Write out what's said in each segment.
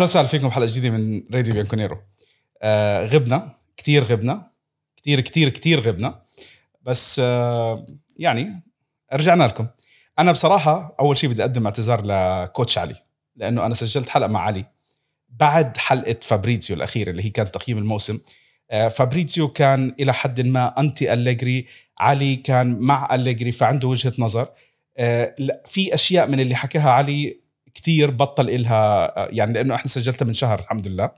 أهلا وسهلا فيكم حلقه جديدة من راديو بيانكونيرو. آه غبنا كثير غبنا كثير كثير كثير غبنا. بس آه يعني رجعنا لكم. أنا بصراحة أول شيء بدي أقدم اعتذار ل coach علي لأنه أنا سجلت حلقة مع علي بعد حلقة فابريزيو الأخيرة اللي هي كانت تقييم الموسم. آه فابريزيو كان إلى حد ما anti أليجري علي كان مع أليجري فعنده وجهة نظر. آه في أشياء من اللي حكاها علي كتير بطل إلها يعني لأنه إحنا سجلتها من شهر الحمد لله.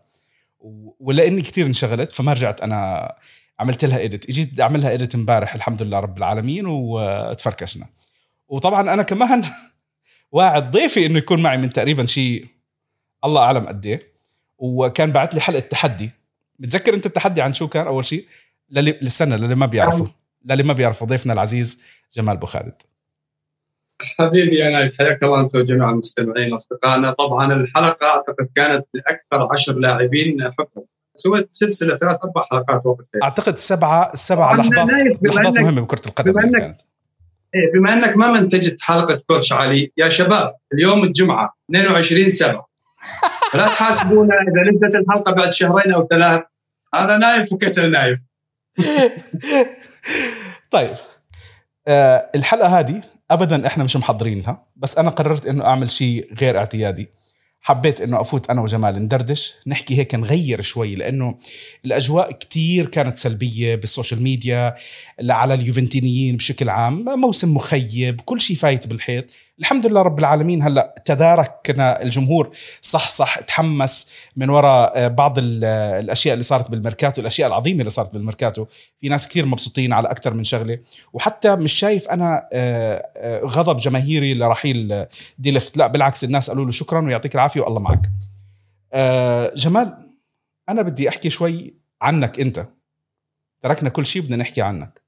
ولاني كتير انشغلت فما رجعت أنا عملت لها اديت إجيت اعملها اديت إمبارح الحمد لله رب العالمين وتفركشنا. وطبعا أنا كمان واعد ضيفي إنه يكون معي من تقريبا شيء الله أعلم قد إيه. وكان بعت لي حلقة تحدي. متذكر أنت التحدي عن شو كان أول شيء للي للسنة للي ما بيعرفوا. للي ما بيعرفوا ضيفنا العزيز جمال بو خالد. حبيبي أنا حياك الله أنت وجميع المستمعين اصدقائنا طبعا الحلقة أعتقد كانت لأكثر عشر لاعبين حبا سويت سلسلة ثلاث أربع حلقات وقتها أعتقد سبعة سبعه لحظات لحظات مهمة بكرة القدم بما انك إيه بما إنك ما منتجت حلقة كوتش علي يا شباب اليوم الجمعة 22 7 لا تحاسبونا إذا نزلت الحلقة بعد شهرين أو ثلاث. هذا نايف وكسر نايف. طيب آه الحلقة هذه ابدا إحنا مش محضرينها بس أنا قررت إنه أعمل شيء غير اعتيادي. حبيت إنه أفوت أنا وجمال ندردش نحكي هيك نغير شوي لأنه الأجواء كتير كانت سلبية بال social media على اليوفنتينيين بشكل عام موسم مخيب كل شيء فايت بالحيط. الحمد لله رب العالمين. هلا تداركنا الجمهور. صح صح تحمس من وراء آه، بعض آه، الأشياء اللي صارت بالميركاتو الأشياء العظيمة اللي صارت بالميركاتو. في ناس كثير مبسوطين على أكثر من شغلة. وحتى مش شايف أنا آه، غضب جماهيري لرحيل ديليخت لا بالعكس الناس قالوا له شكرا ويعطيك العافية والله معك. جمال أنا بدي أحكي شوي عنك أنت. تركنا كل شيء بدنا نحكي عنك.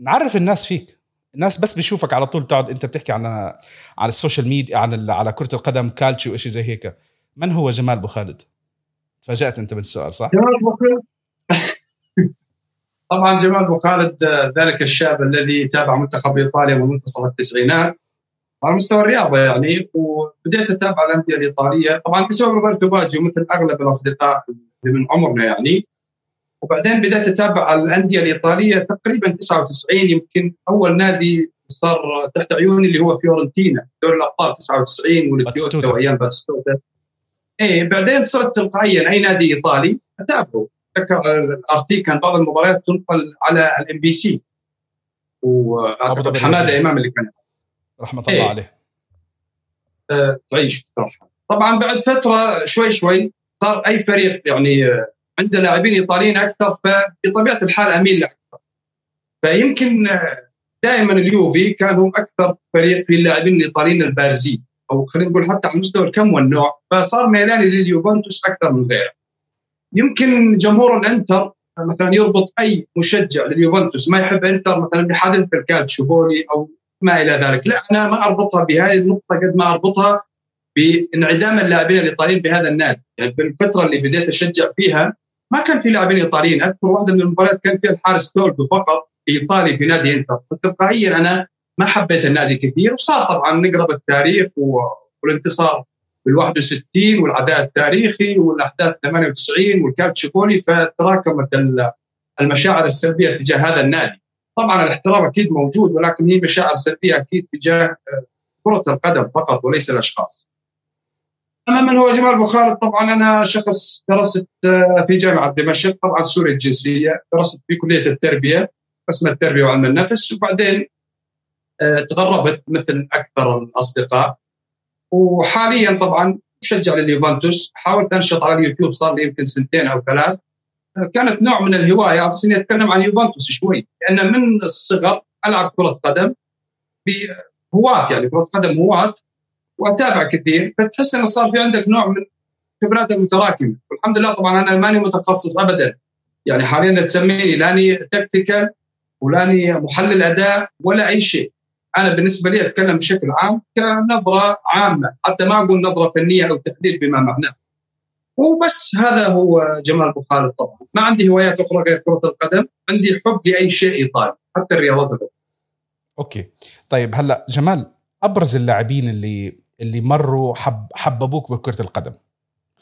نعرف الناس فيك. الناس بس بيشوفك على طول تقعد انت بتحكي عن على ال social media عن على كرة القدم calcio وشيء زي هيك. من هو جمال بو خالد؟ تفاجأت أنت بالسؤال صح؟ جمال بو خالد؟ طبعا جمال بو خالد ذلك الشاب الذي تابع منتخب إيطاليا من منتصف التسعينات على مستوى الرياضة يعني وبديت أتابع الأندية الإيطالية. طبعا بسبب روبرتو باجيو مثل أغلب الأصدقاء اللي من عمرنا يعني. وبعدين بدأت أتابع الأندية الإيطالية تقريبا 99 يمكن أول نادي صار تحت عيوني اللي هو فيورنتينا دوري الأبطال 99 والكيوتو وايام باتيستوتا. إيه بعدين صرت تلقائيا أي نادي إيطالي أتابعه. ذكر ال ART كان بعض المباريات تنقل على ال MBC. وأعتقد حمادة إمام اللي كان. رحمة الله إيه. عليه. أه تعيش طبعا بعد فترة شوي شوي صار أي فريق يعني عنده لاعبين إيطاليين أكثر فبطبيعة الحال أميل له أكثر فيمكن دائما اليوفي كان هم أكثر فريق في اللاعبين الإيطاليين البارزين أو خلينا نقول حتى على مستوى الكم والنوع فصار ميلاني لليوفنتوس أكثر من غيره. يمكن جمهور الإنتر مثلا يربط أي مشجع لليوفنتوس ما يحب إنتر مثلا بحادثه الكالتشوبولي أو ما إلى ذلك، لا أنا ما أربطها بهذه النقطة قد ما أربطها بانعدام اللاعبين الإيطاليين بهذا النادي، يعني بالفترة اللي بديت أشجع فيها ما كان في لاعبين إيطاليين أذكر واحدة من المباريات كان فيها الحارس تولدو فقط إيطالي في نادي إنتر فتلقائيا أنا ما حبيت النادي كثير وصار طبعا نقرا التاريخ والانتصار بال 61 والعداء التاريخي والأحداث 98 والكالتشيبولي فتراكمت المشاعر السلبية تجاه هذا النادي. طبعا الاحترام أكيد موجود ولكن هي مشاعر سلبية أكيد تجاه كرة القدم فقط وليس الأشخاص. اما من هو جمال ابو خالد طبعا أنا شخص درست آه، في جامعة دمشق. طبعا سوري الجنسية. درست في كلية التربية قسم التربية وعلم النفس. وبعدين آه، تغربت مثل أكثر الأصدقاء. وحاليا طبعا مشجع لليوفنتوس. حاولت أنشط على اليوتيوب صار لي يمكن سنتين أو ثلاث. كانت نوع من الهواية. أساس أتكلم عن يوفنتوس شوي. لأن من الصغر ألعب كرة قدم. بهواة يعني كرة قدم هواة. واتابع كثير فتحس إنه صار في عندك نوع من الخبرات المتراكمة. والحمد لله طبعا أنا ماني متخصص ابدا. يعني حاليا تسميني لاني تكتيكال ولاني محلل أداء ولا أي شيء. أنا بالنسبة لي أتكلم بشكل عام كنظره عامة حتى ما أقول نظره فنية أو تحليل بما معناه. وبس هذا هو جمال ابو خالد طبعا. ما عندي هوايات أخرى غير كرة القدم عندي حب لأي شيء ايطالي حتى الرياضات الاخرى okay. طيب هلأ جمال أبرز اللاعبين اللي اللي مروا حب حببوك بكرة القدم.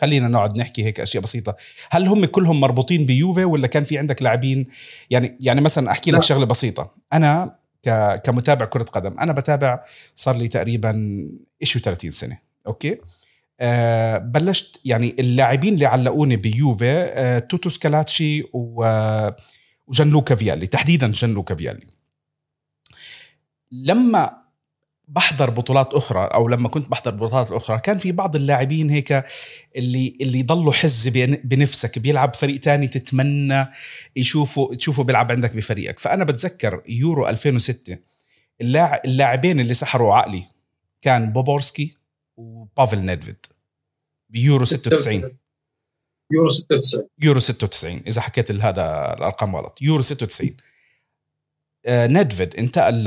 خلينا نقعد نحكي هيك أشياء بسيطة. هل هم كلهم مربوطين بيوفي ولا كان في عندك لاعبين؟ يعني يعني مثلا أحكي لك شغلة بسيطة. أنا كمتابع كرة قدم أنا بتابع صار لي تقريبا ايشو 30 سنة. okay? أه بلشت يعني اللاعبين اللي علقوني بيوفي أه توتو سكيلاتشي وجان لوكا فيالي تحديدا جان لوكا فيالي. لما بحضر بطولات أخرى أو لما كنت بحضر بطولات أخرى كان في بعض اللاعبين هيك اللي اللي يضلوا حز بنفسك بيلعب فريق تاني تتمنى يشوفوا تشوفه بيلعب عندك بفريقك. فأنا بتذكر يورو 2006 اللاعبين اللي سحروا عقلي كان بوبورسكي وبافل نيدفيد. بيورو 96 يورو 96 يورو 96 إذا حكيت هذا الأرقام غلط. يورو 96 آه، نيدفيد انتقل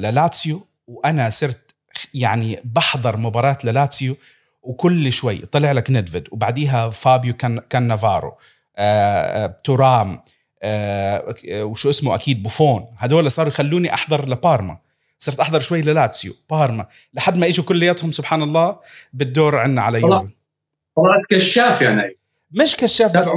للاتسيو وأنا صرت يعني بحضر مباراة للاتسيو وكل شوي طلع لك نيدفيد وبعديها فابيو كان كانافارو آه، آه، تورام آه، وشو اسمه أكيد بوفون هدول صاروا يخلوني أحضر لبارما. صرت أحضر شوي للاتسيو بارما لحد ما إجوا كلياتهم سبحان الله بالدور عنا على يوفي طلعت كشاف يعني. مش كشاف بس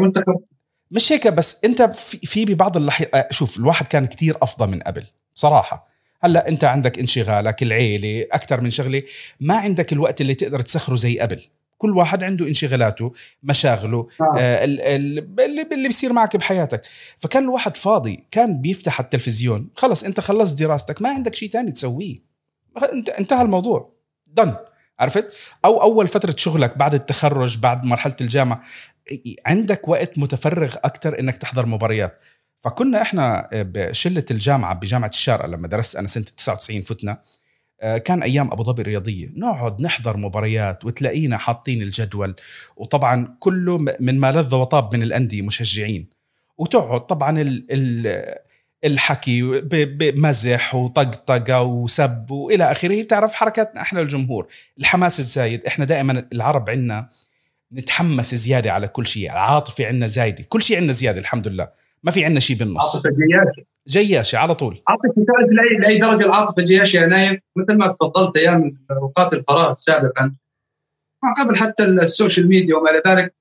مش هيك بس أنت في, في ببعض اللح... شوف الواحد كان كتير أفضل من قبل صراحة. هلا انت عندك انشغالك العيلة أكثر من شغلة. ما عندك الوقت اللي تقدر تسخره زي قبل. كل واحد عنده انشغالاته مشاغله آه. آه اللي, اللي بيصير معك بحياتك. فكان الواحد فاضي كان بيفتح التلفزيون. خلص انت خلصت دراستك ما عندك شيء تاني تسويه. انت انتهى الموضوع. دن عرفت؟ أو أول فترة شغلك بعد التخرج بعد مرحلة الجامعة عندك وقت متفرغ أكثر إنك تحضر مباريات. فكنا إحنا بشلة الجامعة بجامعة الشارقه لما درست أنا سنة 99 فتنا آه، كان أيام أبو ظبي الرياضية. نقعد نحضر مباريات وتلاقينا حاطين الجدول وطبعا كله من ما لذ وطاب من الأندية مشجعين. وتقعد طبعا ال ال الحكي بمزح وطقطقة وسب وإلى آخره. بتعرف حركاتنا إحنا الجمهور الحماس الزايد. إحنا دائما العرب عندنا نتحمس زيادة على كل شيء العاطفة عندنا زايدة. كل شيء عندنا زيادة الحمد لله. ما في عندنا شيء بالنص. عاطفة جياشه جياشه على طول. عاطفة تعرف لاي لأي درجة العاطفة جياشه يا نايف مثل ما تفضلت أيام أوقات الفراغ سابقا. ما قبل حتى ال social media وما إلى ذلك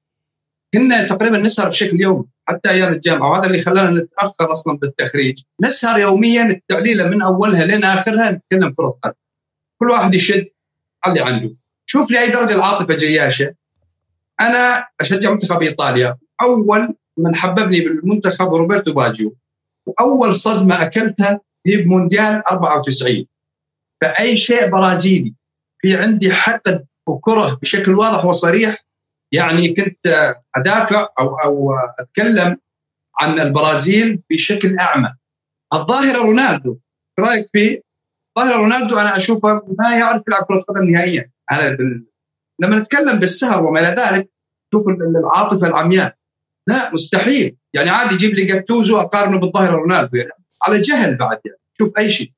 كنا تقريبا نسهر بشكل يومي حتى أيام الجامعة وهذا اللي خلانا نتأخر أصلا بالتخريج. نسهر يوميا التعليله من أولها لين آخرها نتكلم كره قدم كل واحد يشد على اللي عنده. شوف لاي درجة العاطفة جياشه أنا أشجع منتخب إيطاليا. أول من حببني بالمنتخب روبرتو باجيو. وأول صدمة أكلتها هي بمونديال 94 فأي شيء برازيلي في عندي حتى وكره بشكل واضح وصريح يعني كنت أدافع أو أو أتكلم عن البرازيل بشكل أعمى. الظاهرة رونالدو. رأيك فيه؟ ظاهره رونالدو أنا أشوفه ما يعرف يلعب كرة قدم نهائيا. أنا لما نتكلم بالسهر وما إلى ذلك شوف العاطفة العمياء. لا مستحيل. يعني عادي يجيب لي جاتوزو أقارنه بالظاهره رونالدو يعني على جهل بعد يعني شوف أي شيء.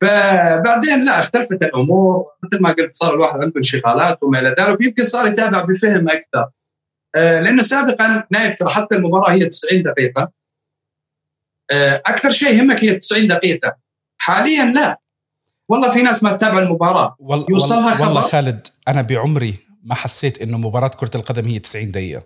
فبعدين لا اختلفت الأمور. مثل ما قلت صار الواحد عنده انشغالات وما إلى ذلك ويمكن صار يتابع بفهم أكثر. آه لأنه سابقا نايف ترى حتى المباراة هي 90 دقيقة. آه أكثر شيء يهمك هي 90 دقيقة. حاليا لا. والله في ناس ما تتابع المباراة. والله يوصلها خبر والله خالد أنا بعمري ما حسيت إنه مباراة كرة القدم هي 90 دقيقة.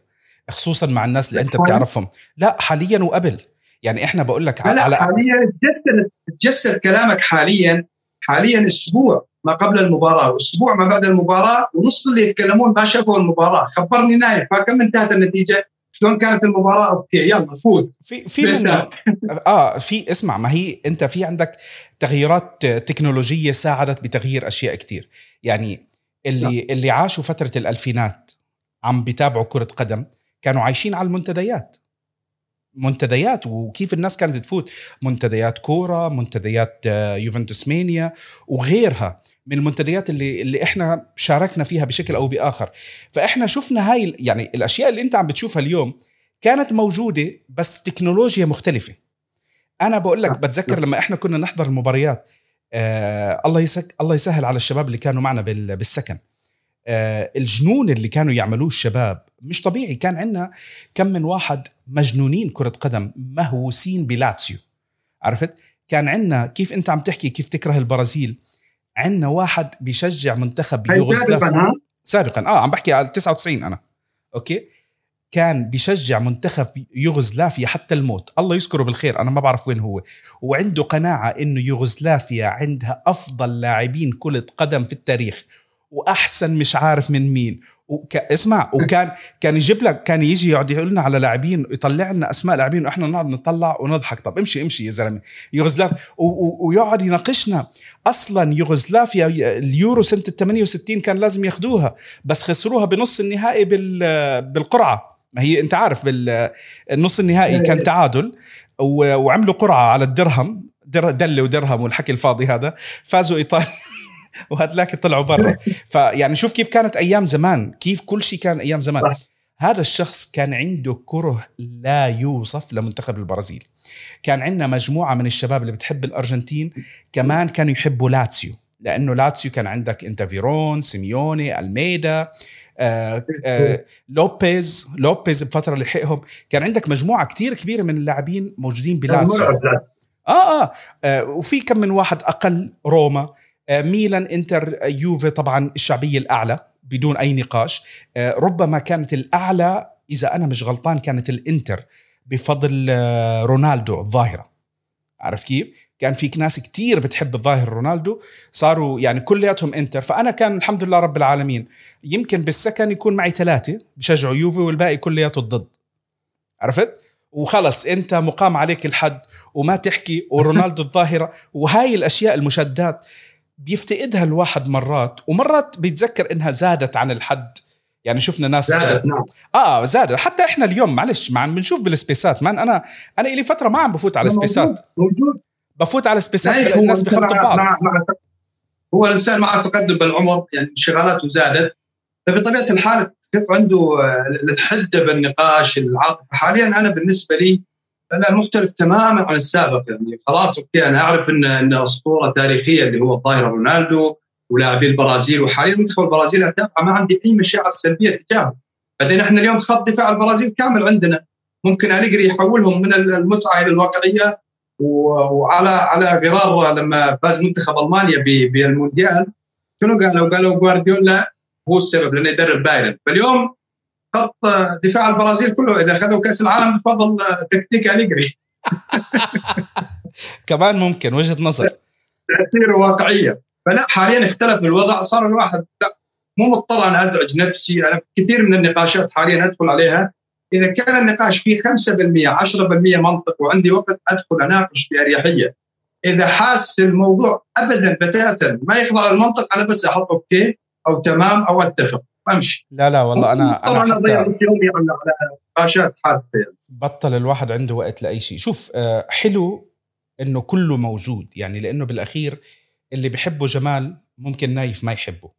خصوصا مع الناس اللي أنت بتعرفهم. لا حاليا وقبل. يعني إحنا بقول لك لا على حاليا تجسد تجسد كلامك حاليا حاليا أسبوع ما قبل المباراة وأسبوع ما بعد المباراة ونص اللي يتكلمون ما شافوا المباراة. خبرني نايف كم انتهت النتيجة؟ شلون كانت المباراة؟ okay يلا فوت في في منه آه في اسمع ما هي أنت في عندك تغييرات تكنولوجية ساعدت بتغيير أشياء كتير. يعني اللي لا. اللي عاشوا فترة الألفينات عم بيتابعوا كرة قدم كانوا عايشين على المنتديات. منتديات وكيف الناس كانت تفوت. منتديات كوره منتديات آه، يوفنتوس مانيا وغيرها من المنتديات اللي اللي إحنا شاركنا فيها بشكل أو بآخر. فإحنا شفنا هاي يعني الأشياء اللي أنت عم بتشوفها اليوم كانت موجودة بس تكنولوجيا مختلفة. أنا بقول لك بتذكر لما إحنا كنا نحضر المباريات آه الله يسك الله يسهل على الشباب اللي كانوا معنا بالسكن. الجنون اللي كانوا يعملوه الشباب مش طبيعي. كان عندنا كم من واحد مجنونين كرة قدم مهووسين بلاتسيو. عرفت؟ كان عندنا كيف انت عم تحكي كيف تكره البرازيل؟ عندنا واحد بيشجع منتخب يوغوسلافيا سابقا آه عم بحكي على 99 أنا. أوكي؟ كان بيشجع منتخب يوغوسلافيا حتى الموت. الله يذكره بالخير أنا ما بعرف وين هو. وعنده قناعة إنه يوغوسلافيا عندها أفضل لاعبين كرة قدم في التاريخ. وأحسن مش عارف من مين. وك... اسمع وكان كان يجيب لك كان يجي يقعد يقول لنا على لاعبين يطلع لنا أسماء لاعبين وإحنا نقعد نطلع ونضحك. طب امشي امشي يا زلمة. يوغوسلاف و... و... ويقعد يناقشنا. أصلا يوغوسلافيا اليورو سنة 68 كان لازم ياخذوها بس خسروها بنص النهائي بال... بالقرعة. ما هي أنت عارف بالنص النهائي كان. تعادل و... وعملوا قرعة على الدرهم در... دلة ودرهم والحكي الفاضي هذا. فازوا إيطاليا. وهدلاك طلعوا برا. فيعني شوف كيف كانت أيام زمان. كيف كل شيء كان أيام زمان. صح. هذا الشخص كان عنده كره لا يوصف لمنتخب البرازيل. كان عندنا مجموعة من الشباب اللي بتحب الأرجنتين كمان كانوا يحبوا لاتسيو لأنه لاتسيو كان عندك أنت فيرون سيميوني ألميدا آه آه لوبيز لوبيز بفترة لحقهم. كان عندك مجموعة كتير كبيرة من اللاعبين موجودين بلاتسيو. آه, آه آه وفي كم من واحد أقل روما. ميلان إنتر يوفي طبعا الشعبية الأعلى بدون أي نقاش. آه، ربما كانت الأعلى إذا أنا مش غلطان كانت الإنتر بفضل آه، رونالدو الظاهرة. عرفت كيف؟ كان في ناس كتير بتحب الظاهر رونالدو. صاروا يعني كلياتهم إنتر. فأنا كان الحمد لله رب العالمين. يمكن بالسكن يكون معي ثلاثة بشجعوا يوفي والباقي كلياته ضد عرفت؟ وخلص أنت مقام عليك الحد وما تحكي ورونالدو الظاهرة. وهاي الأشياء المشادات بيفتقدها الواحد مرات ومرات بيتذكر إنها زادت عن الحد. يعني شفنا ناس زادت نعم. آه زادت. حتى إحنا اليوم معلش مع بنشوف بالسبيسات كمان أنا أنا لي فترة ما عم بفوت على سبيسات. موجود بفوت على سبيسات الناس بخبطوا بعض. مع مع هو الإنسان مع التقدم بالعمر يعني انشغالاته زادت. فبطبيعة الحال كيف عنده آه، الحدة بالنقاش العاطفه حاليا أنا بالنسبة لي لا مختلف تماما عن السابق يعني خلاص okay أنا أعرف ان إن أسطورة تاريخية اللي هو الظاهره رونالدو ولاعبي البرازيل وحاليا منتخب البرازيل اتابعه ما عندي أي مشاعر سلبية تجاهه. بعدين إحنا اليوم خط دفاع البرازيل كامل عندنا. ممكن أليجري يحولهم من المتعة إلى الواقعية وعلى على غرار لما فاز منتخب ألمانيا بالمونديال. شنو قالوا؟ قالوا جوارديولا هو السبب لأنه يدرب بايرن. فاليوم خط دفاع البرازيل كله. إذا اخذوا كأس العالم بفضل تكتيك أليجري. كمان ممكن وجهة نظر. تأثير واقعية. فلا حاليا اختلف الوضع صار الواحد مو مضطر أنا أزعج نفسي. أنا كثير من النقاشات حاليا أدخل عليها. إذا كان النقاش فيه 5% 10% منطق وعندي وقت أدخل أناقش بأريحية. إذا حاس الموضوع ابدا بتاتا ما يخضع للمنطق أنا بس أحط أوكي أو تمام أو أتفق. أمشي. لا لا والله أنا أنا أنا ضيع يومي على نقاشات حادثة. يعني. بطل الواحد عنده وقت لأي شيء. شوف آه، حلو إنه كله موجود يعني لأنه بالأخير اللي بحبه جمال ممكن نايف ما يحبه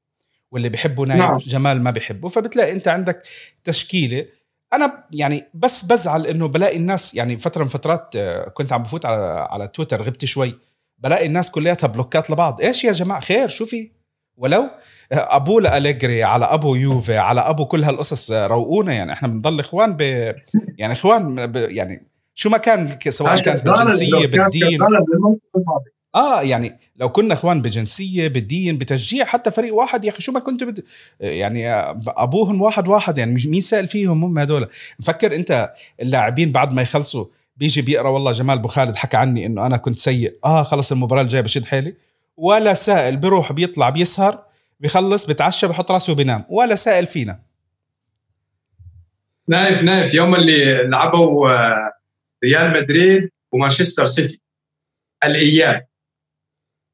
واللي بحبه نايف نعم. جمال ما بحبه. فبتلاقي أنت عندك تشكيلة. أنا يعني بس بزعل إنه بلاقي الناس يعني فترة من فترات آه، كنت عم بفوت على على تويتر غبت شوي. بلاقي الناس كلياتها بلوكات لبعض. إيش يا جماعة؟ خير شو في؟ ولو ابوه لأليجري على أبو يوفي على أبو كل هالقصص روقونا يعني إحنا بنضل إخوان ب يعني إخوان ب... يعني شو ما كان سواء كانت بالجنسيه بالدين. آه يعني لو كنا إخوان بجنسية بالدين بتشجيع حتى فريق واحد يا أخي شو ما كنتوا بد... يعني أبوهم واحد واحد يعني مين سائل فيهم؟ هم هدول مفكر أنت اللاعبين بعد ما يخلصوا بيجي بيقرأ والله جمال أبو خالد حكى عني إنه أنا كنت سيء. آه خلص المباراة الجاية بشد حيلي. ولا سائل بيروح بيطلع بيسهر بيخلص بتعشى بحط راسه وبينام ولا سائل فينا. نايف نايف. يوم اللي لعبوا آه، ريال مدريد ومانشستر سيتي. الإياب.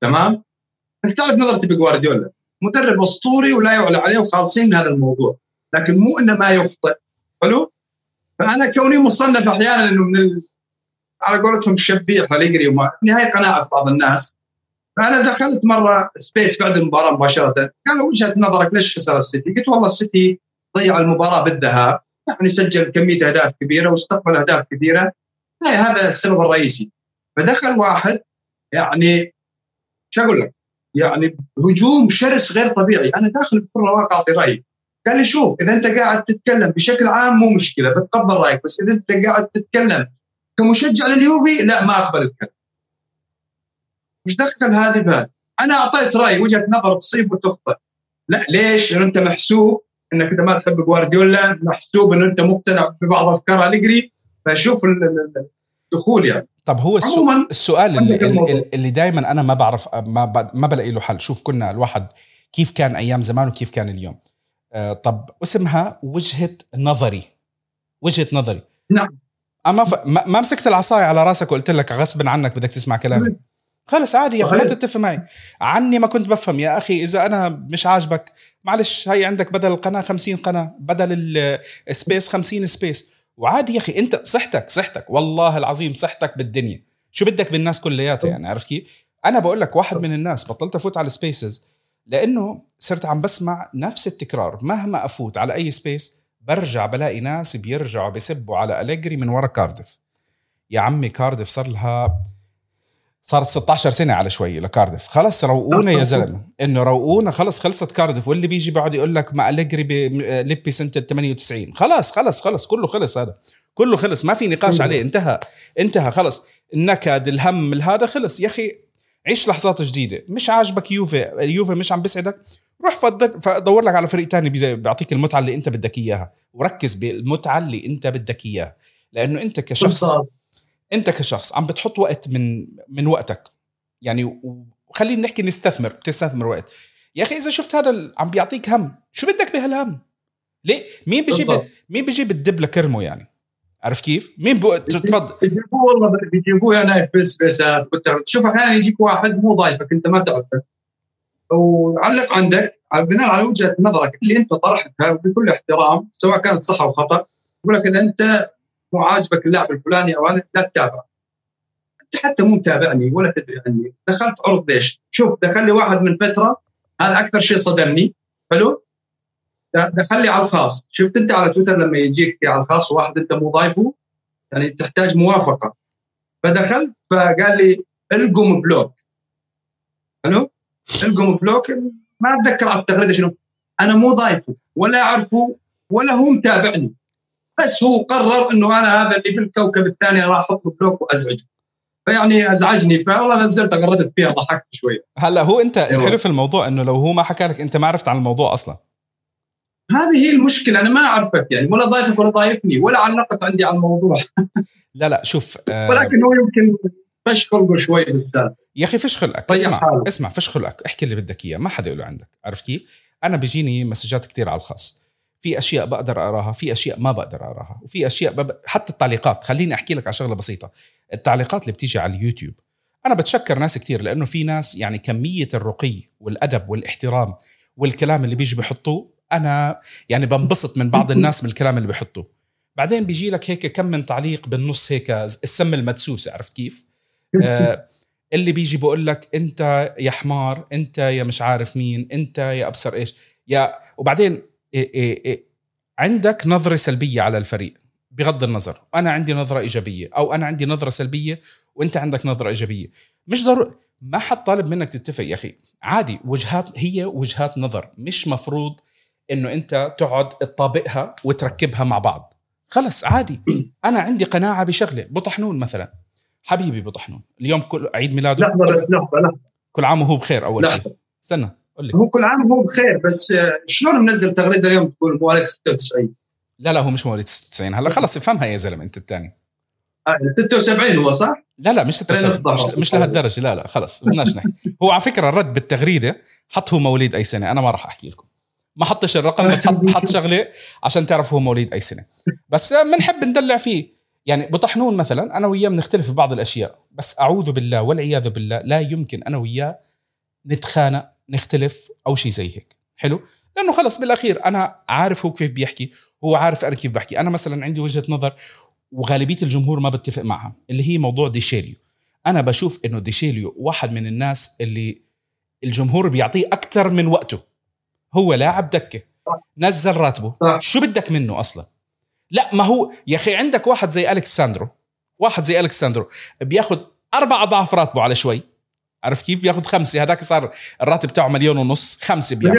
تمام؟ أنت تعرف نظرتي بجوارديولا مدرب أسطوري ولا يعلى عليه وخالصين من هذا الموضوع. لكن مو إنه ما يخطئ. حلو؟ فأنا كوني مصنف أحيانا إنه من ال... على قولتهم شبيح أليجري وما نهاية قناعة في بعض الناس. فانا دخلت مرة space بعد المباراة مباشرة. قالوا وجهة نظرك ليش خسر السيتي؟ قلت والله السيتي ضيع المباراة بالذهاب. يعني سجل كمية أهداف كبيرة واستقبل أهداف كثيرة. هذا السبب الرئيسي. فدخل واحد يعني شو أقول لك؟ يعني هجوم شرس غير طبيعي. أنا داخل بكل رواق أعطي رأيي. قال لي شوف إذا أنت قاعد تتكلم بشكل عام مو مشكلة بتقبل رأيك بس إذا أنت قاعد تتكلم كمشجع لليوفي لا ما أقبل الكلام. وش دخل هذه بهذا؟ أنا أعطيت رأي وجهة نظر تصيب وتخطئ. لا ليش؟ لأنه أنت محسوب إنك أنت ما تحب جوارديولا محسوب إنه أنت مقتنع ببعض أفكار أليجري. فشوف الدخول يعني. طب هو السؤال, السؤال اللي, اللي, دائما أنا ما بعرف ما ما بلاقي له حل. شوف كنا الواحد كيف كان أيام زمان وكيف كان اليوم. آه طب اسمها وجهة نظري. وجهة نظري. نعم. أما ف... ما مسكت العصاية على راسك وقلت لك غصبا عنك بدك تسمع كلامي. خلص عادي يا أخي ما تتفق معي. عني ما كنت بفهم يا أخي إذا أنا مش عاجبك معلش هي عندك بدل القناه 50 قناة بدل ال space 50 space وعادي يا أخي أنت صحتك صحتك والله العظيم صحتك بالدنيا. شو بدك بالناس كلياتها يعني عرفت كيف؟ أنا بقول لك واحد من الناس بطلت أفوت على ال spaces لأنه صرت عم بسمع نفس التكرار. مهما أفوت على أي space برجع بلاقي ناس بيرجعوا بيسبوا على أليجري من ورا كاردف يا عمي كاردف صار لها صارت 16 سنة على شوي لكاردف خلص روقونا يا زلمة. إنه روقونا خلص خلصت كاردف واللي بيجي بيقعد يقول لك ما أليجري بليبي سنة 98 خلاص خلص خلص كله خلص هذا. كله خلص ما في نقاش عليه. انتهى انتهى خلص. النكد الهم هذا خلص. يا أخي عيش لحظات جديدة. مش عاجبك يوفي اليوفي مش عم بيسعدك؟ روح فدور لك على فريق تاني بيعطيك المتعة اللي أنت بدك إياها. وركز بالمتعة اللي أنت بدك إياها. لأنه أنت كشخص انت كشخص عم بتحط وقت من من وقتك. يعني وخلينا نحكي نستثمر بتستثمر وقت. يا أخي إذا شفت هذا عم بيعطيك هم. شو بدك بهالهم؟ ليه؟ مين بيجي مين بيجي بتدب لكرمه يعني؟ عرفت كيف؟ مين بو... تفضل. بيجيبوه والله بيجيبوه أنا في سبيسات شوف أحيانا يجيك واحد مو ضايفك أنت ما تعرفه. وعلق عندك بناء على وجهة نظرك اللي أنت طرحتها بكل احترام سواء كانت صح أو خطأ يقول لك إذا أنت مو عاجبك اللاعب الفلاني أو هذا لا تتابع. أنت حتى مو متابعني ولا تدري عني. دخلت عرض ليش؟ شوف دخل لي واحد من فترة هذا أكثر شيء صدمني. حلو؟ دخل لي على الخاص. شفت أنت على تويتر لما يجيك على الخاص واحد أنت مو ضايفه؟ يعني تحتاج موافقة. فدخلت فقال لي ألقم block. حلو؟ ألقم block. ما أتذكر على التغريدة شنو. أنا مو ضايفه ولا أعرفه ولا هو متابعني. بس هو قرر إنه أنا هذا اللي بالكوكب الثاني راح أحط block وأزعجه. فيعني أزعجني فوالله نزلت غردت فيها ضحكت شوية هلا هو أنت الحلو في الموضوع إنه لو هو ما حكى لك أنت ما عرفت عن الموضوع أصلا. هذه هي المشكلة أنا ما أعرفك يعني ولا ضايفك ولا ضايفني ولا علقت عندي على الموضوع. لا لا شوف آه ولكن هو يمكن فش خلقه شوي بالسالفه يا أخي فش خلقك اسمع حاله. اسمع فش خلقك احكي اللي بدك إياه ما حدا يقوله عندك عرفت كيف؟ أنا بيجيني مسجات كثير على الخاص. في أشياء بقدر أراها في أشياء ما بقدر أراها وفي أشياء بب... حتى التعليقات خليني أحكي لك على شغلة بسيطة. التعليقات اللي بتيجي على اليوتيوب أنا بتشكر ناس كثير لأنه في ناس يعني كمية الرقي والأدب والاحترام والكلام اللي بيجي بيحطوه أنا يعني بنبسط من بعض الناس من الكلام اللي بيحطوه بعدين بيجي لك هيك كم من تعليق بالنص هيك السم المدسوس عرفت كيف؟ آه اللي بيجي بقول لك أنت يا حمار أنت يا مش عارف مين أنت يا أبصر إيش يا وبعدين إيه إيه إيه. عندك نظرة سلبية على الفريق بغض النظر. أنا عندي نظرة إيجابية أو أنا عندي نظرة سلبية وأنت عندك نظرة إيجابية. مش ضروري ما حد طالب منك تتفق يا أخي. عادي وجهات هي وجهات نظر. مش مفروض إنه أنت تقعد تطابقها وتركبها مع بعض. خلص عادي. أنا عندي قناعة بشغله بطحنون مثلا. حبيبي بطحنون اليوم كل عيد ميلاده. لحظة لحظة لحظة. كل عام وهو بخير أول شيء. استنى. هو كل عام وهو بخير بس شلون منزل تغريدة اليوم تقول مواليد 96 لا لا هو مش مواليد 96 هلا خلص افهمها يا زلمة أنت الثاني. آه 76 هو صح؟ لا لا مش 76 مش, مش لهالدرجة. لا لا خلص بدناش نحكي. هو على فكرة رد بالتغريدة حط هو مواليد أي سنة. أنا ما راح أحكي لكم. ما حطش الرقم بس حط حط شغلة عشان تعرف هو مواليد أي سنة. بس بنحب ندلع فيه. يعني بطحنون مثلا أنا وياه بنختلف في بعض الأشياء. بس أعوذ بالله والعياذ بالله لا يمكن أنا وياه نتخانق نختلف أو شيء زي هيك. حلو؟ لأنه خلص بالأخير أنا عارف هو كيف بيحكي هو عارف أنا كيف بحكي. أنا مثلا عندي وجهة نظر وغالبية الجمهور ما بتفق معها اللي هي موضوع ديشيليو. أنا بشوف إنه ديشيليو واحد من الناس اللي الجمهور بيعطيه أكثر من وقته. هو لاعب دكة نزل راتبه. شو بدك منه أصلا؟ لا ما هو يا أخي عندك واحد زي ألكساندرو واحد زي ألكساندرو بياخذ أربع أضعاف راتبه على شوي. عرفت كيف؟ بياخذ خمسة. هذاك صار الراتب تاعه مليون ونص. خمسة بياخذ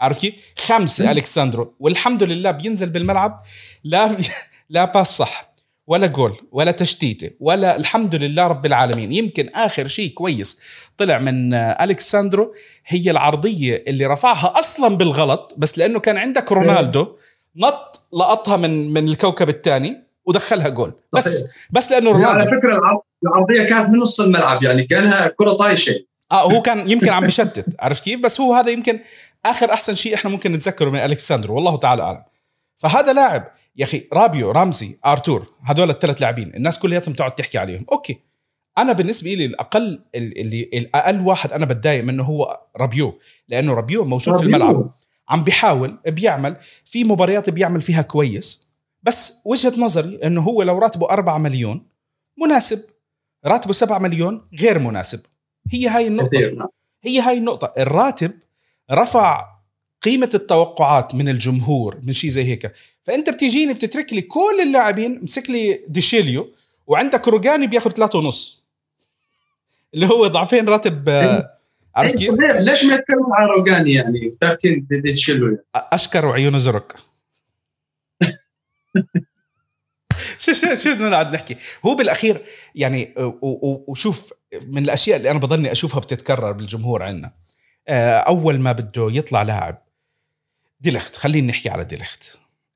عرفت كيف؟ خمسة الكساندرو والحمد لله بينزل بالملعب لا لا pass صح ولا جول ولا تشتيته ولا الحمد لله رب العالمين. يمكن آخر شيء كويس طلع من الكساندرو هي العرضية اللي رفعها أصلا بالغلط بس لأنه كان عندك رونالدو نط لقطها من من الكوكب الثاني ودخلها جول. بس. بس لأنه رونالدو على فكرة العرضية كانت من نص الملعب يعني كأنها كرة طايشة. آه هو كان يمكن عم بشتت عرفت كيف؟ بس هو هذا يمكن آخر أحسن شيء إحنا ممكن نتذكره من الكساندرو والله تعالى أعلم. فهذا لاعب يا أخي رابيو رامزي آرتور هذول الثلاث لاعبين الناس كلياتهم تقعد تحكي عليهم. okay. أنا بالنسبة لي الأقل اللي الاقل واحد أنا بتضايق منه هو رابيو لأنه رابيو موجود رابيو. في الملعب عم بيحاول بيعمل في مباريات بيعمل فيها كويس بس وجهة نظري إنه هو لو راتبه 4 مليون مناسب راتبه 7 مليون غير مناسب. هي هاي النقطة. نعم. هي هاي النقطة. الراتب رفع قيمة التوقعات من الجمهور من شيء زي هيك. فأنت بتيجيني بتترك لي كل اللاعبين مسك لي ديشيليو وعندك روجاني بياخذ ثلاثة ونص. اللي هو ضعفين راتب آه، عرفت كيف؟ ليش ما يتكلم عن روجاني يعني؟ تركين ديشيليو أشكر وعيونه زرق. شو شو شو بدنا نقعد نحكي؟ هو بالأخير يعني وشوف من الأشياء اللي أنا بضلني أشوفها بتتكرر بالجمهور عندنا أول ما بده يطلع لاعب ديليخت خلينا نحكي على ديليخت.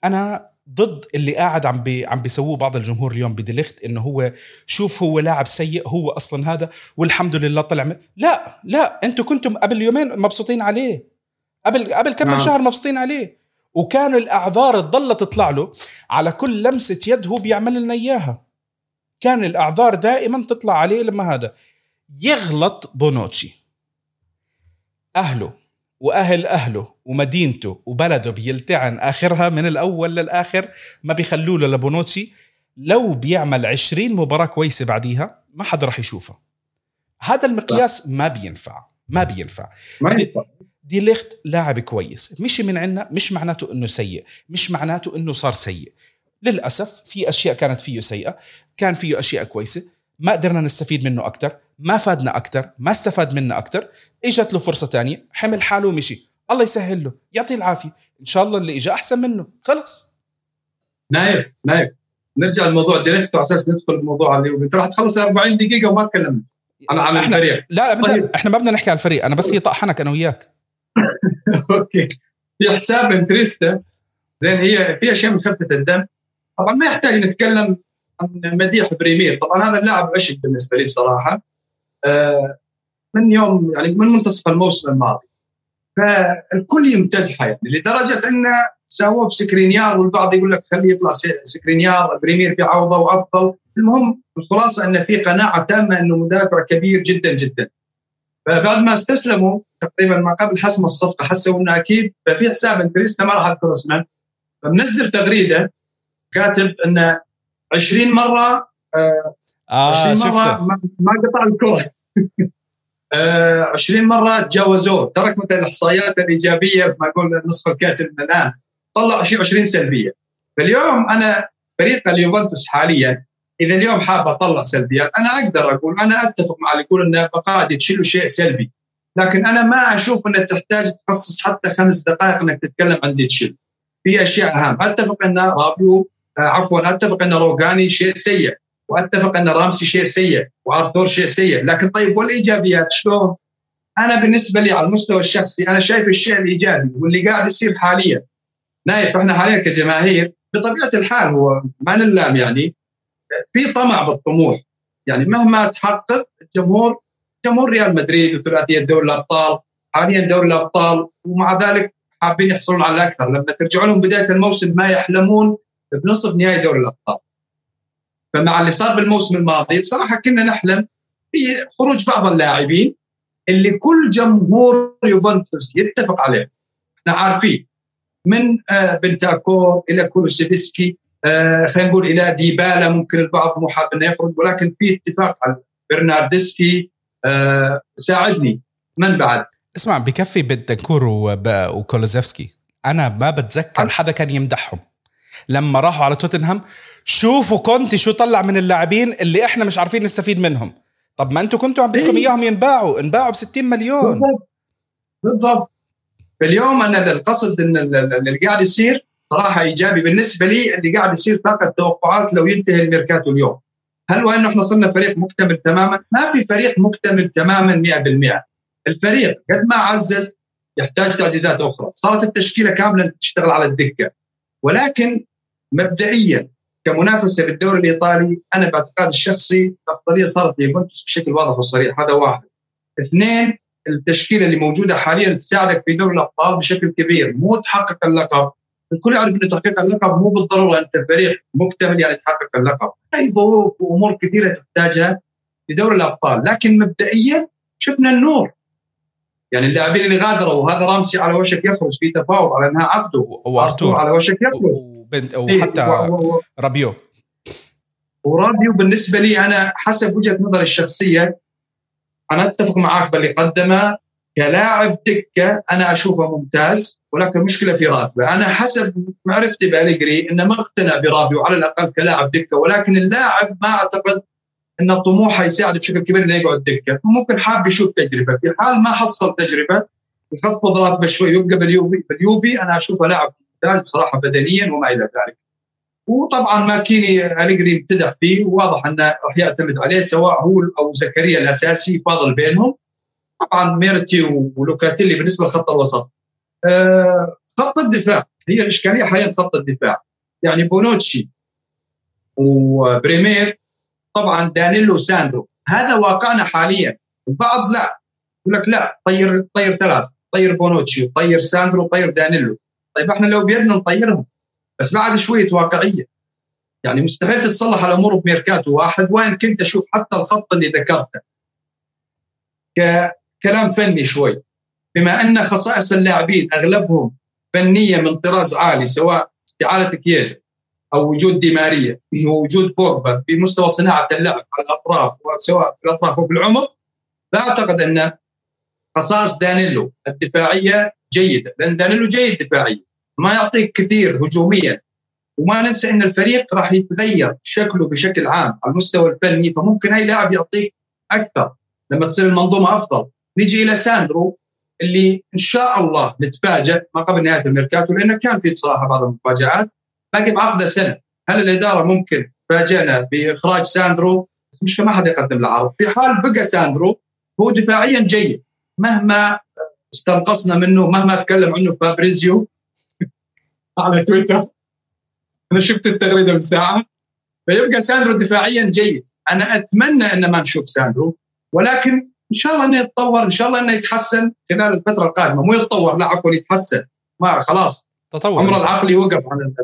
أنا ضد اللي قاعد عم بي عم بيسووه بعض الجمهور اليوم بديليخت إنه هو شوف هو لاعب سيء هو أصلا هذا والحمد لله طلع من لا لا أنتم كنتم قبل يومين مبسوطين عليه قبل قبل كم من نعم. شهر مبسوطين عليه. وكانوا الأعذار تضل تطلع له على كل لمسة يد هو بيعمل لنا إياها. كان الأعذار دائما تطلع عليه لما هذا. يغلط بونوتشي. أهله وأهل أهله ومدينته وبلده بيلتعن آخرها من الأول للآخر ما بيخلوا له لبونوتشي. لو بيعمل 20 مباراة كويسة بعديها ما حدا رح يشوفها هذا المقياس ما بينفع. ما بينفع. ما دي, دي ليخت لاعب كويس. مشي من عنا مش معناته إنه سيء مش معناته إنه صار سيء. للأسف في أشياء كانت فيه سيئة كان فيه أشياء كويسة ما قدرنا نستفيد منه أكثر ما فادنا أكثر ما استفاد منا أكثر إجت له فرصة تانية حمل حاله ومشي. الله يسهل له يعطيه العافية. إن شاء الله اللي اجى أحسن منه. خلص نايف نايف. نرجع للموضوع direct على أساس ندخل الموضوع اللي انت راح تخلص 40 دقيقة وما تكلمت عن عن الفريق. لا طيب. إحنا ما بدنا نحكي عن الفريق. أنا بس هي طحنك أنا وياك. okay. في حساب انتريستا زين هي في أشياء من خفه الدم. طبعا ما يحتاج نتكلم عن مديح بريمير. طبعا هذا اللاعب عشق بالنسبة لي بصراحة. آه، من يوم يعني من منتصف الموسم الماضي. فالكل يمتدحه يعني لدرجة إنه سووه بسكرينيار والبعض يقول لك خليه يطلع سكرينيار بريمير بيعوضه وأفضل. المهم الخلاصة إن في قناعة تامة إنه مدافع كبير جدا جدا. فبعد ما استسلموا تقريبا ما قبل حسم الصفقة حسوا إنه أكيد ففي حساب انتريستا ما راح اذكر اسمه. فمنزل تغريدة كاتب إنه 20 مرة آه آه شفته. ما قطع الكره 20 مرة تجاوزوه ترك مثلا الإحصائيات الإيجابية ما أقول نصف الكأس من الآن. طلع 20 سلبية. فاليوم أنا فريق اليوفنتوس حاليا إذا اليوم حاب أطلع سلبيات أنا أقدر أقول أنا أتفق مع اللي يقول انه بقائد تشيلوا شيء سلبي. لكن أنا ما أشوف إنك تحتاج تخصص حتى خمس دقائق إنك تتكلم عن ديتشيل في أشياء أهم. أتفق إن رابيو آه، عفوا أتفق إن روجاني شيء سيء وأتفق إن رامسي شيء سيء وأرثور شيء سيء. لكن طيب والإيجابيات شلون؟ أنا بالنسبة لي على المستوى الشخصي أنا شايف الشيء الإيجابي واللي قاعد يصير حاليا. نايف إحنا حاليا كجماهير بطبيعة الحال هو ما نلام يعني في طمع بالطموح. يعني مهما تحقق الجمهور جمهور ريال مدريد وثلاثية دوري الأبطال حاليا دوري الأبطال ومع ذلك حابين يحصلون على الاكثر لما ترجع لهم بداية الموسم ما يحلمون بنصف نهائي دوري الأبطال. فمع اللي صار بالموسم الماضي بصراحة كنا نحلم بخروج بعض اللاعبين اللي كل جمهور يوفنتوس يتفق عليه. إحنا عارفين من آه، بنتاكور إلى كولوسيفسكي خلينا نقول إلى ديبالا ممكن البعض مو حاب إنه يخرج ولكن في اتفاق على برناردسكي آه، ساعدني. من بعد؟ اسمع بكفي بنتاكور وكولوزيفسكي. أنا ما بتذكر حدا كان يمدحهم. لما راحوا على توتنهام شوفوا كونتي شو طلع من اللاعبين اللي إحنا مش عارفين نستفيد منهم. طب ما أنتم كنتوا عم بدكم إيه. إياهم ينباعوا انباعوا ب 60 مليون. بالضبط. بالضبط. اليوم أنا القصد إن اللي قاعد يصير صراحة إيجابي بالنسبة لي اللي قاعد يصير فقط توقعات لو ينتهي الميركاتو اليوم. هل وانه إحنا صرنا فريق مكتمل تماما؟ ما في فريق مكتمل تماما 100% الفريق قد ما عزز يحتاج تعزيزات أخرى، صارت التشكيلة كاملة تشتغل على الدكه ولكن مبدئيا كمنافسة بالدوري الإيطالي أنا باعتقادي الشخصي الأفضلية صارت ليوفنتوس بشكل واضح وصريح. هذا واحد. اثنين التشكيلة اللي موجودة حاليا تساعدك في دوري الأبطال بشكل كبير مو تحقق اللقب. الكل يعرف انه تحقيق اللقب مو بالضرورة أنت فريق مكتمل يعني تحقق اللقب. هي ظروف وامور كثيرة تحتاجها في دوري الأبطال. لكن مبدئيا شفنا النور. يعني اللاعبين اللي غادروا وهذا رامسي على وشك يخرج في تفاوض على انهاء عقده وارتور على وشك يخرج. وبنت وحتى إيه رابيو. ورابيو بالنسبة لي أنا حسب وجهة نظري الشخصية أنا أتفق معاك باللي قدمه. كلاعب دكة أنا أشوفه ممتاز ولكن المشكلة في راتبه، أنا حسب معرفتي بالجري إنه ما اقتنع برابيو على الأقل كلاعب دكة ولكن اللاعب ما أعتقد إن طموحه يساعد بشكل كبير إنه يقعد دكة، ممكن حاب يشوف تجربة، في حال ما حصل تجربة يخفض راتبه شوي يبقى باليوفي، باليوفي أنا أشوفه لاعب ممتاز بصراحة بدنيا وما إلى ذلك. وطبعا ماكيني أليجري ابتدع فيه وواضح إنه راح يعتمد عليه سواء هو أو زكريا الأساسي فاضل بينهم. طبعا ميرتي ولوكاتيلي بالنسبة لخط الوسط. آه خط الدفاع هي الاشكاليه حاليا خط الدفاع. يعني بونوتشي وبريمير طبعا دانيلو ساندرو هذا واقعنا حاليا. البعض لا يقول لك لا طير طير ثلاث طير بونوتشي طير ساندرو طير دانيلو. طيب إحنا لو بيدنا نطيرهم بس بعد شوية واقعية. يعني مستحيل تتصلح الأمور بميركاتو واحد وين كنت أشوف حتى الخط اللي ذكرته. كلام فني شوي. بما أن خصائص اللاعبين أغلبهم فنية من طراز عالي سواء استعاده كييزا أو وجود دي ماريا ووجود بوجبا بمستوى صناعة اللعب على الأطراف سواء في الأطراف أو العمق لا اعتقد أن خصائص دانيلو الدفاعية جيدة لأن دانيلو جيد دفاعيا ما يعطيك كثير هجوميا وما ننسى إن الفريق راح يتغير شكله بشكل عام على المستوى الفني فممكن اي لاعب يعطيك أكثر لما تصير المنظومة أفضل. نيجي إلى ساندرو اللي إن شاء الله نتفاجئ ما قبل نهاية الميركاتو لأنه كان في بصراحة بعض المفاجآت باقي بعقده سنة. هل الإدارة ممكن تفاجئنا بإخراج ساندرو؟ مش ما حد يقدم له عرض. في حال بقى ساندرو هو دفاعيا جيد. مهما استنقصنا منه مهما تكلم عنه فابريزيو على تويتر. أنا شفت التغريدة من ساعه فيبقى ساندرو دفاعيا جيد. أنا أتمنى إن ما نشوف ساندرو ولكن إن شاء الله إنه يتطور إن شاء الله إنه يتحسن خلال الفترة القادمة. مو يتطور لا عفوا يتحسن. ما خلاص. تطور. عمر العقلي وقف عن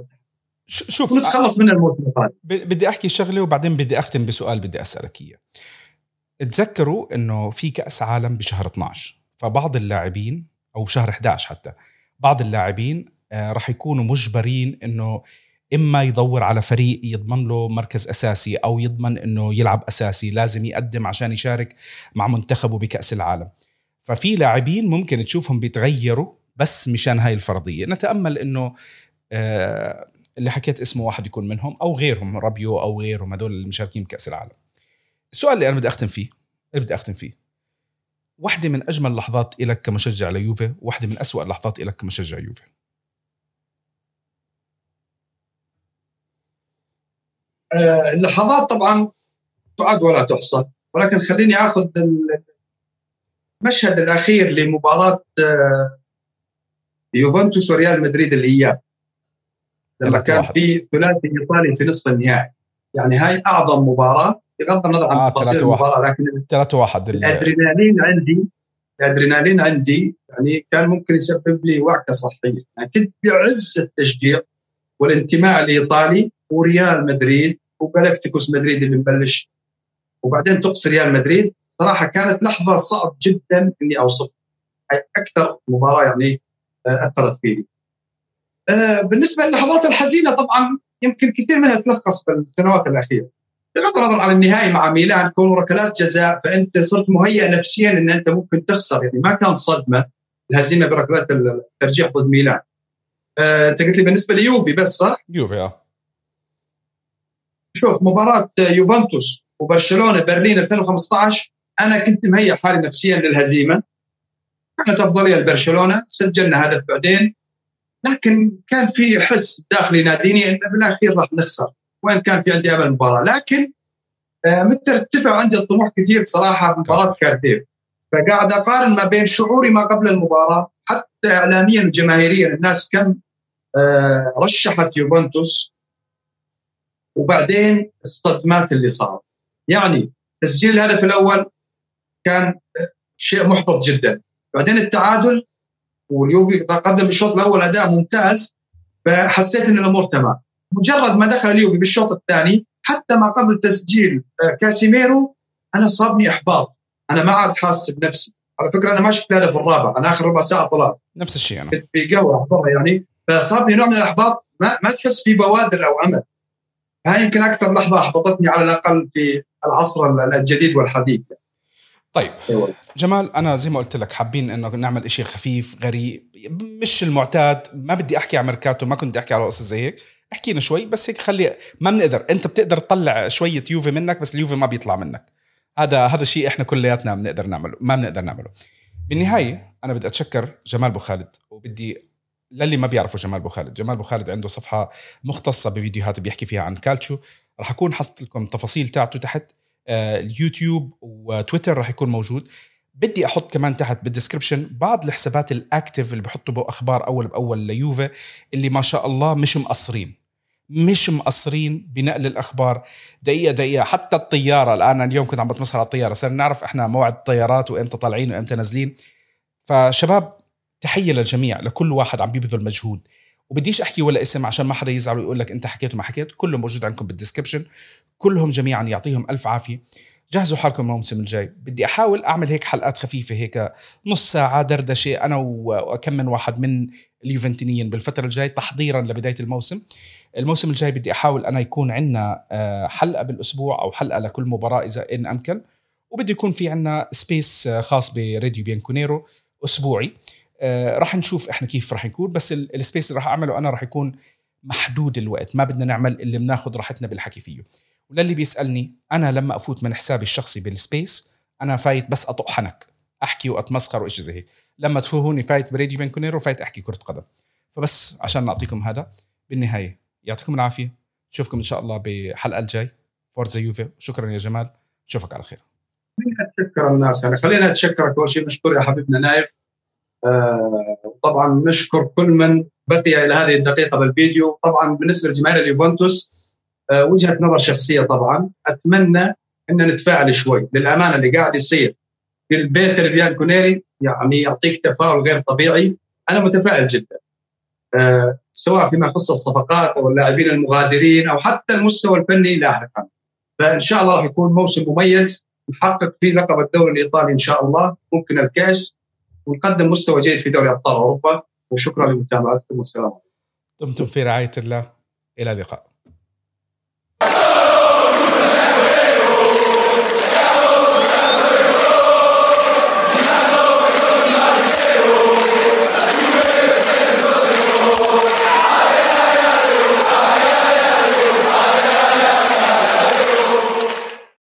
شوف نتخلص من القادم بدي أحكي شغلة وبعدين بدي أختم بسؤال بدي أسألك إياه. تذكروا إنه في كأس عالم بشهر 12 فبعض اللاعبين أو شهر 11 حتى بعض اللاعبين آه، راح يكونوا مجبرين إنه إما يدور على فريق يضمن له مركز أساسي أو يضمن إنه يلعب أساسي لازم يقدم عشان يشارك مع منتخبه بكأس العالم. ففي لاعبين ممكن تشوفهم بيتغيروا بس مشان هاي الفرضية. نتأمل إنه آه اللي حكيت اسمه واحد يكون منهم أو غيرهم رابيو أو غيرهم هدول المشاركين بكأس العالم. السؤال اللي أنا بدي أختم فيه اللي بدي أختم فيه. واحدة من أجمل اللحظات لك كمشجع ليوفي واحدة من أسوأ اللحظات لك كمشجع يوفي آه، اللحظات طبعا تعد ولا تحصى ولكن خليني آخذ المشهد الأخير لمباراة آه، يوفنتوس وريال مدريد الاياب لما كان في ثلاثي إيطالي في نصف النهائي. يعني هاي أعظم مباراة بغض النظر عن آه تفاصيل المباراة لكن 3 1 الأدرينالين عندي الأدرينالين عندي يعني كان ممكن يسبب لي وعكة صحية. يعني كنت بعز التشجيع والانتماء الإيطالي وريال مدريد وجالاكتيكوس مدريد اللي مبلش وبعدين تقصي ريال مدريد صراحة كانت لحظة صعب جدا إني أوصف أكثر مباراة يعني آه، أثرت فيني. آه، بالنسبة للحظات الحزينة طبعا يمكن كثير منها تلخص في السنوات الأخيرة. بغض النظر عن النهائي مع ميلان كون ركلات جزاء فأنت صرت مهيئ نفسيا إن أنت ممكن تخسر يعني ما كان صدمة الهزيمة بركلات الترجيح ضد ميلان. آه، أنت قلت لي بالنسبة ليوفي بس صح؟ يوفي آه شوف مباراة يوفنتوس وبرشلونة برلين 2015 أنا كنت مهيئ حالي نفسيا للهزيمة. كانت أفضلية لبرشلونة سجلنا هدف بعدين. لكن كان في حس داخلي ناديني إنه بالأخير راح نخسر وين كان في عندي امل المباراة. لكن آه، متى ارتفع عندي الطموح كثير بصراحة بمباراه كارديف فقاعد أقارن ما بين شعوري ما قبل المباراة حتى اعلاميا وجماهيريا الناس كم آه، رشحت يوفنتوس. وبعدين الصدمات اللي صارت يعني تسجيل الهدف الأول كان شيء محبط جدا. بعدين التعادل واليوفي قدم بالشوط الأول أداء ممتاز فحسيت إن الأمور تمام. مجرد ما دخل اليوفي بالشوط الثاني حتى ما قبل تسجيل آه، كاسيميرو أنا صابني إحباط. أنا ما عاد حاسس بنفسي. على فكرة أنا ما شفت الهدف الرابع أنا آخر ربع ساعة طلعت. نفس الشيء أنا. كنت في قهوه يعني. فصابني نوع من الإحباط ما, ما تحس في بوادر أو امل هاي يمكن أكثر لحظة أحبطتني على الأقل في العصر الجديد والحديث. طيب. أيوة. جمال أنا زي ما قلت لك حابين إنه نعمل إشي خفيف غريب مش المعتاد. ما بدي أحكي على ميركاتو ما كنت أحكي على قصص زي هيك. احكينا شوي بس هيك خلي ما بنقدر. أنت بتقدر تطلع شوية يوفي منك بس اليوفي ما بيطلع منك. هذا هذا الشيء إحنا كلياتنا بنقدر نعمله ما بنقدر نعمله. بالنهاية أنا بدي أتشكر جمال بو خالد وبدي للي ما بيعرفوا جمال بو خالد جمال بو خالد عنده صفحة مختصة بفيديوهات بيحكي فيها عن كالتشو. راح أكون حصلت لكم التفاصيل تاعته تحت. آه، اليوتيوب وتويتر راح يكون موجود. بدي أحط كمان تحت بال description بعض الحسابات ال active اللي بحطوا بو أخبار أول بأول ليوفي اللي ما شاء الله مش مقصرين. مش مقصرين بنقل الأخبار. دقيقة دقيقة. حتى الطيارة الآن اليوم كنت عم بتمسخر على الطيارة. صرنا نعرف إحنا موعد الطيارات وإمتى طالعين وإمتى نازلين. فشباب تحية للجميع لكل واحد عم بيبذل مجهود. وبديش أحكي ولا اسم عشان ما حدا يزعل ويقول لك أنت حكيت وما حكيت كله موجود عندكم بالدسكربشن كلهم جميعا يعطيهم ألف عافية. جهزوا حالكم الموسم الجاي. بدي أحاول أعمل هيك حلقات خفيفة هيك نص ساعة دردشة أنا وكم من واحد من اليوفنتينيين بالفترة الجاي تحضيرا لبداية الموسم. الموسم الجاي بدي أحاول أنا يكون عندنا آه، حلقة بالأسبوع أو حلقة لكل مباراة إذا إن أمكن. وبده يكون في عندنا space آه، خاص براديو بيانكونيرو أسبوعي. آه، راح نشوف إحنا كيف راح نكون بس ال space اللي راح أعمله أنا راح يكون محدود الوقت ما بدنا نعمل اللي بناخذ راحتنا بالحكي فيه. وللي بيسألني أنا لما أفوت من حسابي الشخصي بال space أنا فايت بس أطق حنك أحكي وأتمسخر وإشي زي هيك. لما تشوفوني فايت براديو بيانكونيرو فايت أحكي كرة قدم. فبس عشان نعطيكم هذا بالنهاية يعطيكم العافية. نشوفكم إن شاء الله بحلقة الجاي. Forza Juve. شكرا يا جمال. نشوفك على خير. خلينا نتشكر الناس يعني خلينا نتشكرك اول شيء. نشكر يا حبيبنا نايف. طبعا نشكر كل من بقي إلى هذه الدقيقة بالفيديو. طبعا بالنسبة لجماهير اليوفنتوس آه وجهة نظر شخصية طبعا أتمنى إن نتفاعل شوي. للأمانة اللي قاعد يصير في البيت البيانكونيري يعني يعطيك تفاؤل غير طبيعي. أنا متفائل جدا آه سواء فيما يخص الصفقات أو اللاعبين المغادرين أو حتى المستوى الفني لاحقا فإن شاء الله راح يكون موسم مميز نحقق فيه لقب الدوري الإيطالي إن شاء الله ممكن الكأس. ونقدم مستوى جيد في دوري أبطال أوروبا وشكرا لمتابعتكم والسلام عليكم. دمتم في رعاية الله. إلى اللقاء.